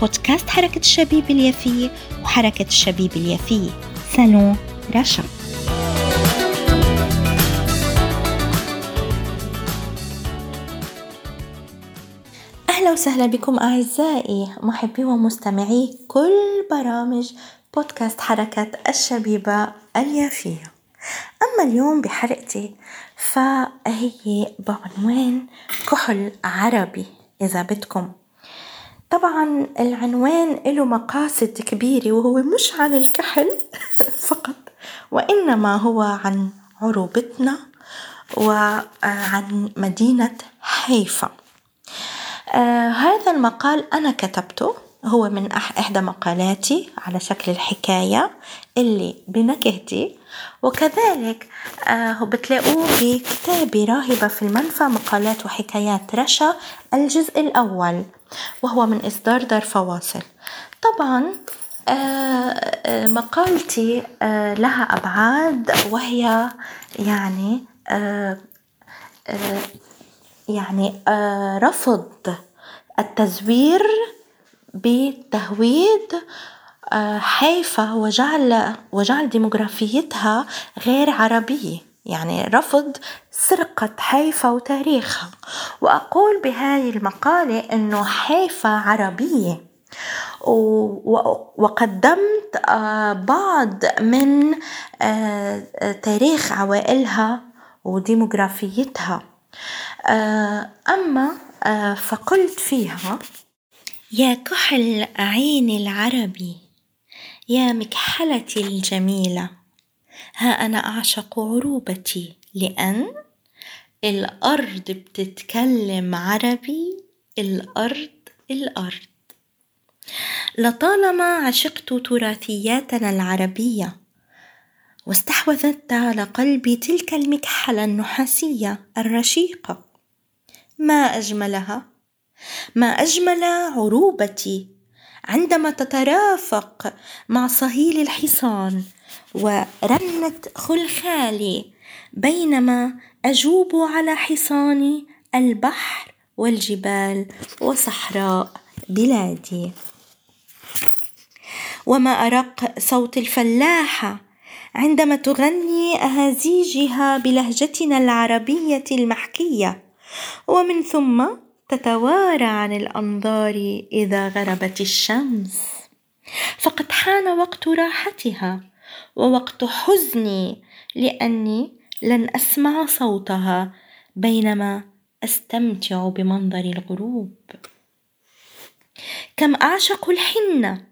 بودكاست حركة الشبيب اليافية وحركة الشبيب اليافية سالون رشا أهلا وسهلا بكم أعزائي محبي ومستمعي كل برامج بودكاست حركة الشبيبة اليافية أما اليوم بحلقتي فهي بعنوان كحل عربي. إذا بدكم طبعا العنوان له مقاصد كبيرة وهو مش عن الكحل فقط وإنما هو عن عروبتنا وعن مدينة حيفا. آه هذا المقال أنا كتبته هو من إحدى مقالاتي على شكل الحكاية اللي بنكهتي. وكذلك آه بتلاقوه بكتابي راهبة في المنفى مقالات وحكايات رشا الجزء الأول. وهو من إصدار دار فواصل. طبعا آه، آه، مقالتي آه، لها أبعاد وهي يعني يعني رفض التزوير بتهويد حيفا وجعل وجعل ديموغرافيتها غير عربية. يعني رفض سرقة حيفا وتاريخها. وأقول بهذه المقالة أنه حيفا عربية. وقدمت آه، بعض من آه، تاريخ عوائلها وديموغرافيتها. آه، أما فقلت فيها يا كحل عيني العربي يا مكحلتي الجميلة. ها أنا أعشق عروبتي لأن الأرض بتتكلم عربي الأرض الأرض. لطالما عشقت تراثياتنا العربية واستحوذت على قلبي تلك المكحلة النحاسية الرشيقة. ما أجملها؟ ما أجمل عروبتي عندما تترافق مع صهيل الحصان. ورنة خلخالي بينما أجوب على حصاني البحر والجبال وصحراء بلادي. وما أرق صوت الفلاحة عندما تغني أهازيجها بلهجتنا العربية المحكية. ومن ثم تتوارى عن الأنظار إذا غربت الشمس. فقد حان وقت راحتها. ووقت حزني لأني لن أسمع صوتها بينما أستمتع بمنظر الغروب. كم أعشق الحنة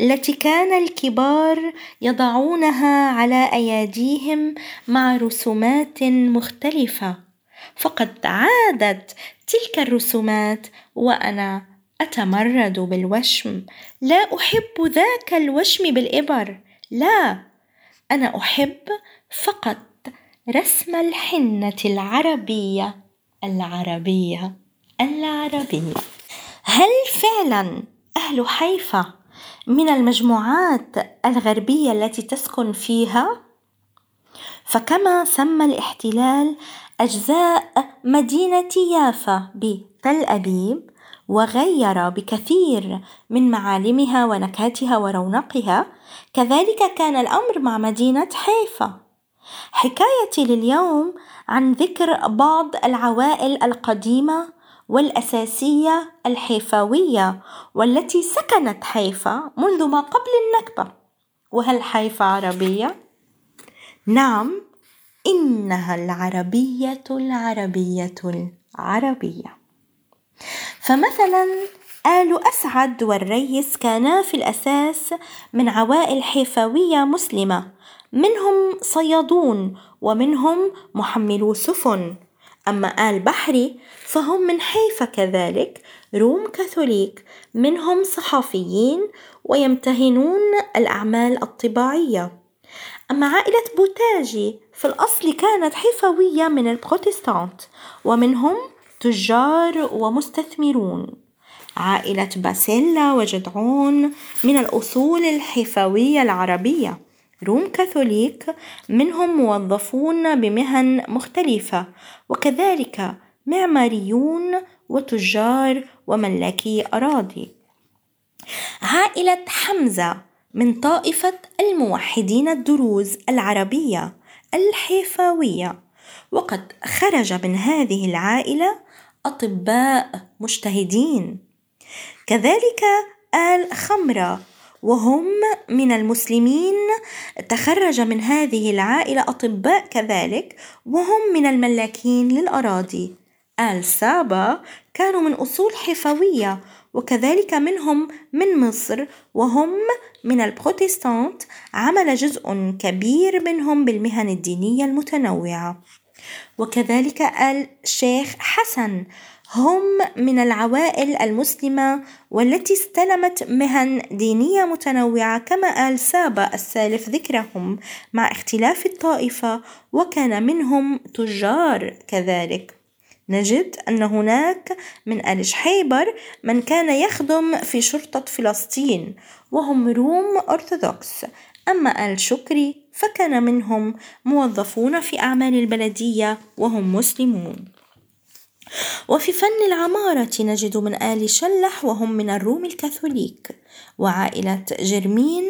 التي كان الكبار يضعونها على أياديهم مع رسومات مختلفة. فقد عادت تلك الرسومات وأنا أتمرد بالوشم. لا أحب ذاك الوشم بالإبر. لا أنا أحب فقط رسم الحنة العربية العربية العربية هل فعلا أهل حيفا من المجموعات الغربية التي تسكن فيها؟ فكما سمى الاحتلال أجزاء مدينة يافا بتل أبيب وغير بكثير من معالمها ونكهتها ورونقها كذلك كان الأمر مع مدينة حيفا. حكايتي لليوم عن ذكر بعض العوائل القديمة والأساسية الحيفاوية والتي سكنت حيفا منذ ما قبل النكبة. وهل حيفا عربية؟ نعم إنها العربية العربية العربية. فمثلا آل أسعد والريس كانا في الأساس من عوائل حيفاوية مسلمة. منهم صيادون ومنهم محملو سفن أما آل بحري فهم من حيفا كذلك روم كاثوليك. منهم صحفيين ويمتهنون الأعمال الطباعية. أما عائلة بوتاجي في الأصل كانت حيفوية من البروتستانت. ومنهم تجار ومستثمرون. عائلة باسيلا وجدعون من الأصول الحيفوية العربية. روم كاثوليك منهم موظفون بمهن مختلفة وكذلك معماريون وتجار وملاكي أراضي. عائلة حمزة من طائفة الموحدين الدروز العربية الحيفاوية. وقد خرج من هذه العائلة أطباء مجتهدين. كذلك آل خمرة وهم من المسلمين تخرج من هذه العائلة أطباء كذلك وهم من الملاكين للأراضي. آل سابا كانوا من أصول حفوية وكذلك منهم من مصر وهم من البروتستانت. عمل جزء كبير منهم بالمهن الدينية المتنوعة. وكذلك الشيخ حسن. هم من العوائل المسلمة والتي استلمت مهن دينية متنوعة كما آل سابا السالف ذكرهم مع اختلاف الطائفة وكان منهم تجار كذلك. نجد أن هناك من آل شحيبر من كان يخدم في شرطة فلسطين وهم روم أرثوذكس أما آل شكري فكان منهم موظفون في أعمال البلدية وهم مسلمون. وفي فن العمارة نجد من آل شلح وهم من الروم الكاثوليك وعائلة جرمين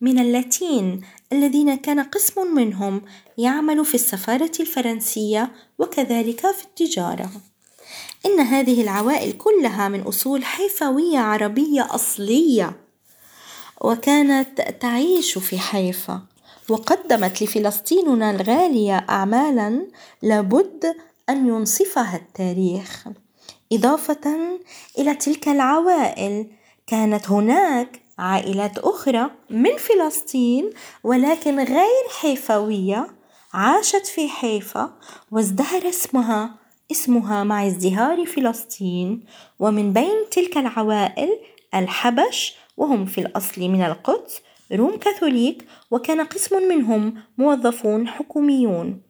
من اللاتين الذين كان قسم منهم يعمل في السفارة الفرنسية وكذلك في التجارة. إن هذه العوائل كلها من أصول حيفاوية عربية أصلية. وكانت تعيش في حيفا وقدمت لفلسطيننا الغالية أعمالا لابد أن ينصفها التاريخ. إضافة إلى تلك العوائل كانت هناك عائلات أخرى من فلسطين ولكن غير حيفوية عاشت في حيفا وازدهر اسمها اسمها مع ازدهار فلسطين. ومن بين تلك العوائل الحبش وهم في الأصل من القدس روم كاثوليك وكان قسم منهم موظفون حكوميون.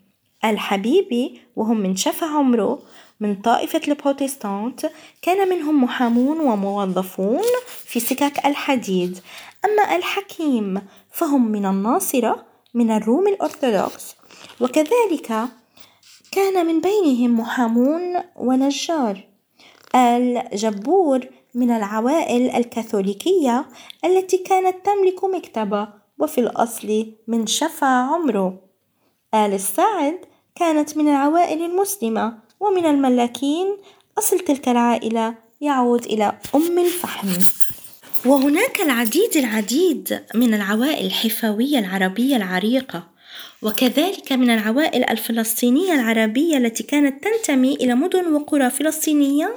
الحبيبي وهم من شفا عمره من طائفة البروتستانت كان منهم محامون وموظفون في سكك الحديد. أما الحكيم فهم من الناصرة من الروم الأرثوذكس. وكذلك كان من بينهم محامون ونجار. الجبور من العوائل الكاثوليكية التي كانت تملك مكتبة وفي الأصل من شفا عمره آل الساعد كانت من العوائل المسلمة ومن الملاكين أصل تلك العائلة يعود إلى أم الفحم. وهناك العديد العديد من العوائل الحفاوية العربية العريقة وكذلك من العوائل الفلسطينية العربية التي كانت تنتمي إلى مدن وقرى فلسطينية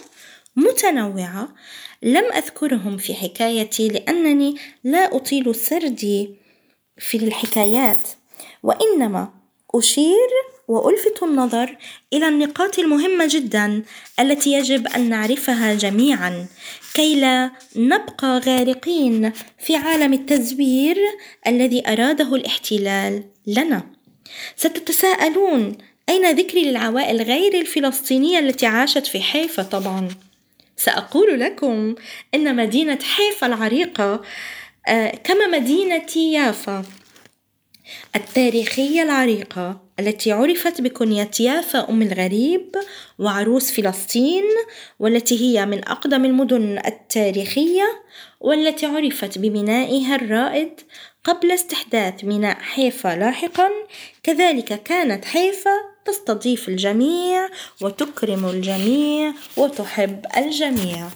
متنوعة لم أذكرهم في حكايتي لأنني لا أطيل سردي في الحكايات وإنما أشير وألفت النظر إلى النقاط المهمة جدا التي يجب أن نعرفها جميعا كي لا نبقى غارقين في عالم التزوير الذي أراده الاحتلال لنا. ستتساءلون أين ذكري للعوائل غير الفلسطينية التي عاشت في حيفا طبعا؟ سأقول لكم أن مدينة حيفا العريقة آه، كما مدينة يافا. التاريخية العريقة التي عرفت بكنية يافا أم الغريب وعروس فلسطين والتي هي من أقدم المدن التاريخية والتي عرفت بمينائها الرائد قبل استحداث ميناء حيفا لاحقا. كذلك كانت حيفا تستضيف الجميع وتكرم الجميع وتحب الجميع.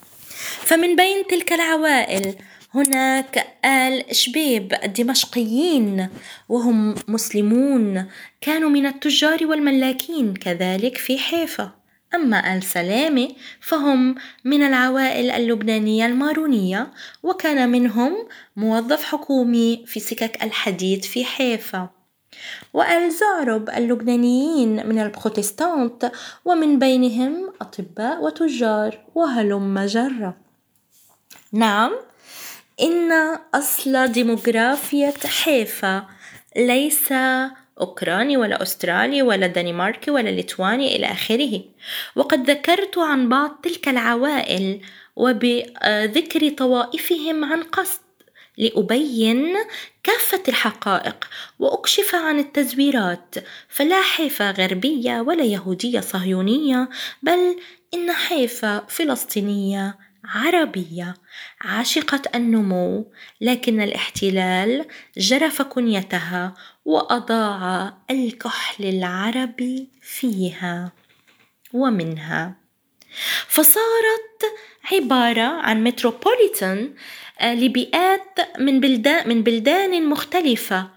فمن بين تلك العوائل هناك آل شبيب الدمشقيين وهم مسلمون كانوا من التجار والملاكين كذلك في حيفا. أما آل سلامة فهم من العوائل اللبنانية المارونية وكان منهم موظف حكومي في سكك الحديد في حيفا. وآل زعرب اللبنانيين من البروتستانت ومن بينهم أطباء وتجار وهلم جرة نعم إن أصل ديموغرافية حيفا ليس أوكراني ولا أسترالي ولا دنماركي ولا ليتواني إلى آخره. وقد ذكرت عن بعض تلك العوائل وبذكر طوائفهم عن قصد. لأبين كافة الحقائق وأكشف عن التزويرات. فلا حيفا غربية ولا يهودية صهيونية بل إن حيفا فلسطينية عربية. عاشقة النمو لكن الاحتلال جرف كنيتها وأضاع الكحل العربي فيها ومنها. فصارت عبارة عن متروبوليتان آه، لبيئات من بلدان من بلدان مختلفة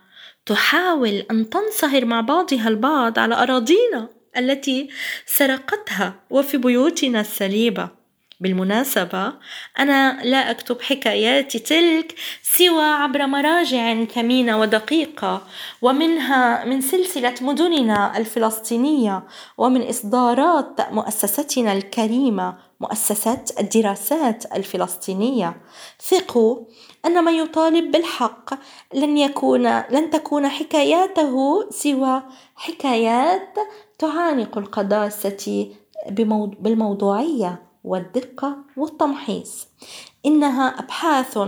تحاول أن تنصهر مع بعضها البعض على أراضينا التي سرقتها وفي بيوتنا السليبة. بالمناسبة أنا لا أكتب حكاياتي تلك سوى عبر مراجع ثمينة ودقيقة ومنها من سلسلة مدننا الفلسطينية ومن إصدارات مؤسستنا الكريمة مؤسسة الدراسات الفلسطينية. ثقوا أن من يطالب بالحق لن يكون لن تكون حكاياته سوى حكايات تعانق القداسة بالموضوعية. والدقة والتمحيص إنها أبحاث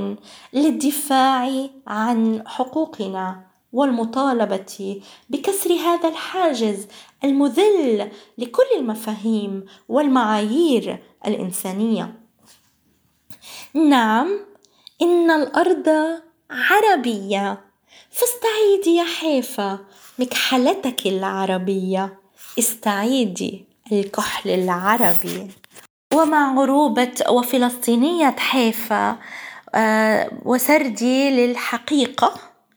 للدفاع عن حقوقنا والمطالبة بكسر هذا الحاجز المذل لكل المفاهيم والمعايير الإنسانية. نعم، إن الأرض عربية، فاستعيدي يا حيفا مكحلتك العربية، استعيدي الكحل العربي. ومع غروبة وفلسطينية حيفا آه، وسردي للحقيقة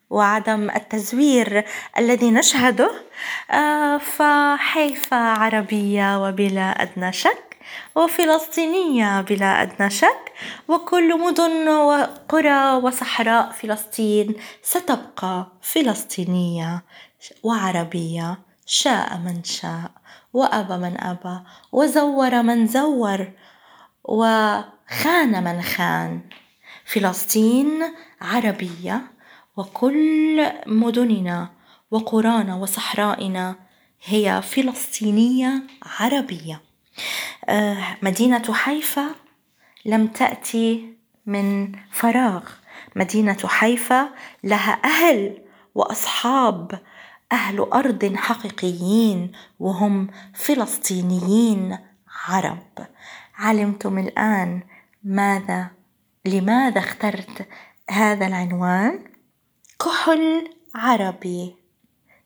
وعدم التزوير الذي نشهده آه، فحيفا عربية وبلا أدنى شك وفلسطينية بلا أدنى شك وكل مدن وقرى وصحراء فلسطين ستبقى فلسطينية وعربية شاء من شاء. وأبى من أبى وزور من زور وخان من خان. فلسطين عربية وكل مدننا وقرانا وصحرائنا هي فلسطينية عربية. آه، مدينة حيفا لم تأتي من فراغ. مدينة حيفا لها أهل وأصحاب أهل أرض حقيقيين وهم فلسطينيين عرب. علمتم الآن ماذا لماذا اخترت هذا العنوان؟ كحل عربي.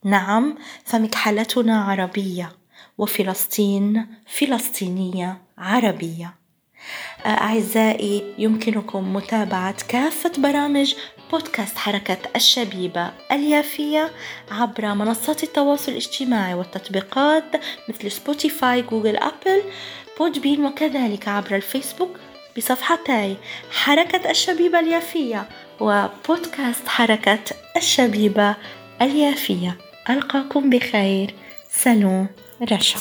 نعم فمكحلتنا عربية وفلسطين فلسطينية عربية. أعزائي يمكنكم متابعة كافة برامج بودكاست حركة الشبيبة اليافية عبر منصات التواصل الاجتماعي والتطبيقات مثل Spotify Google Apple Podbean وكذلك عبر الفيسبوك بصفحتي حركة الشبيبة اليافية وبودكاست حركة الشبيبة اليافية. ألقاكم بخير. سلام. رشا.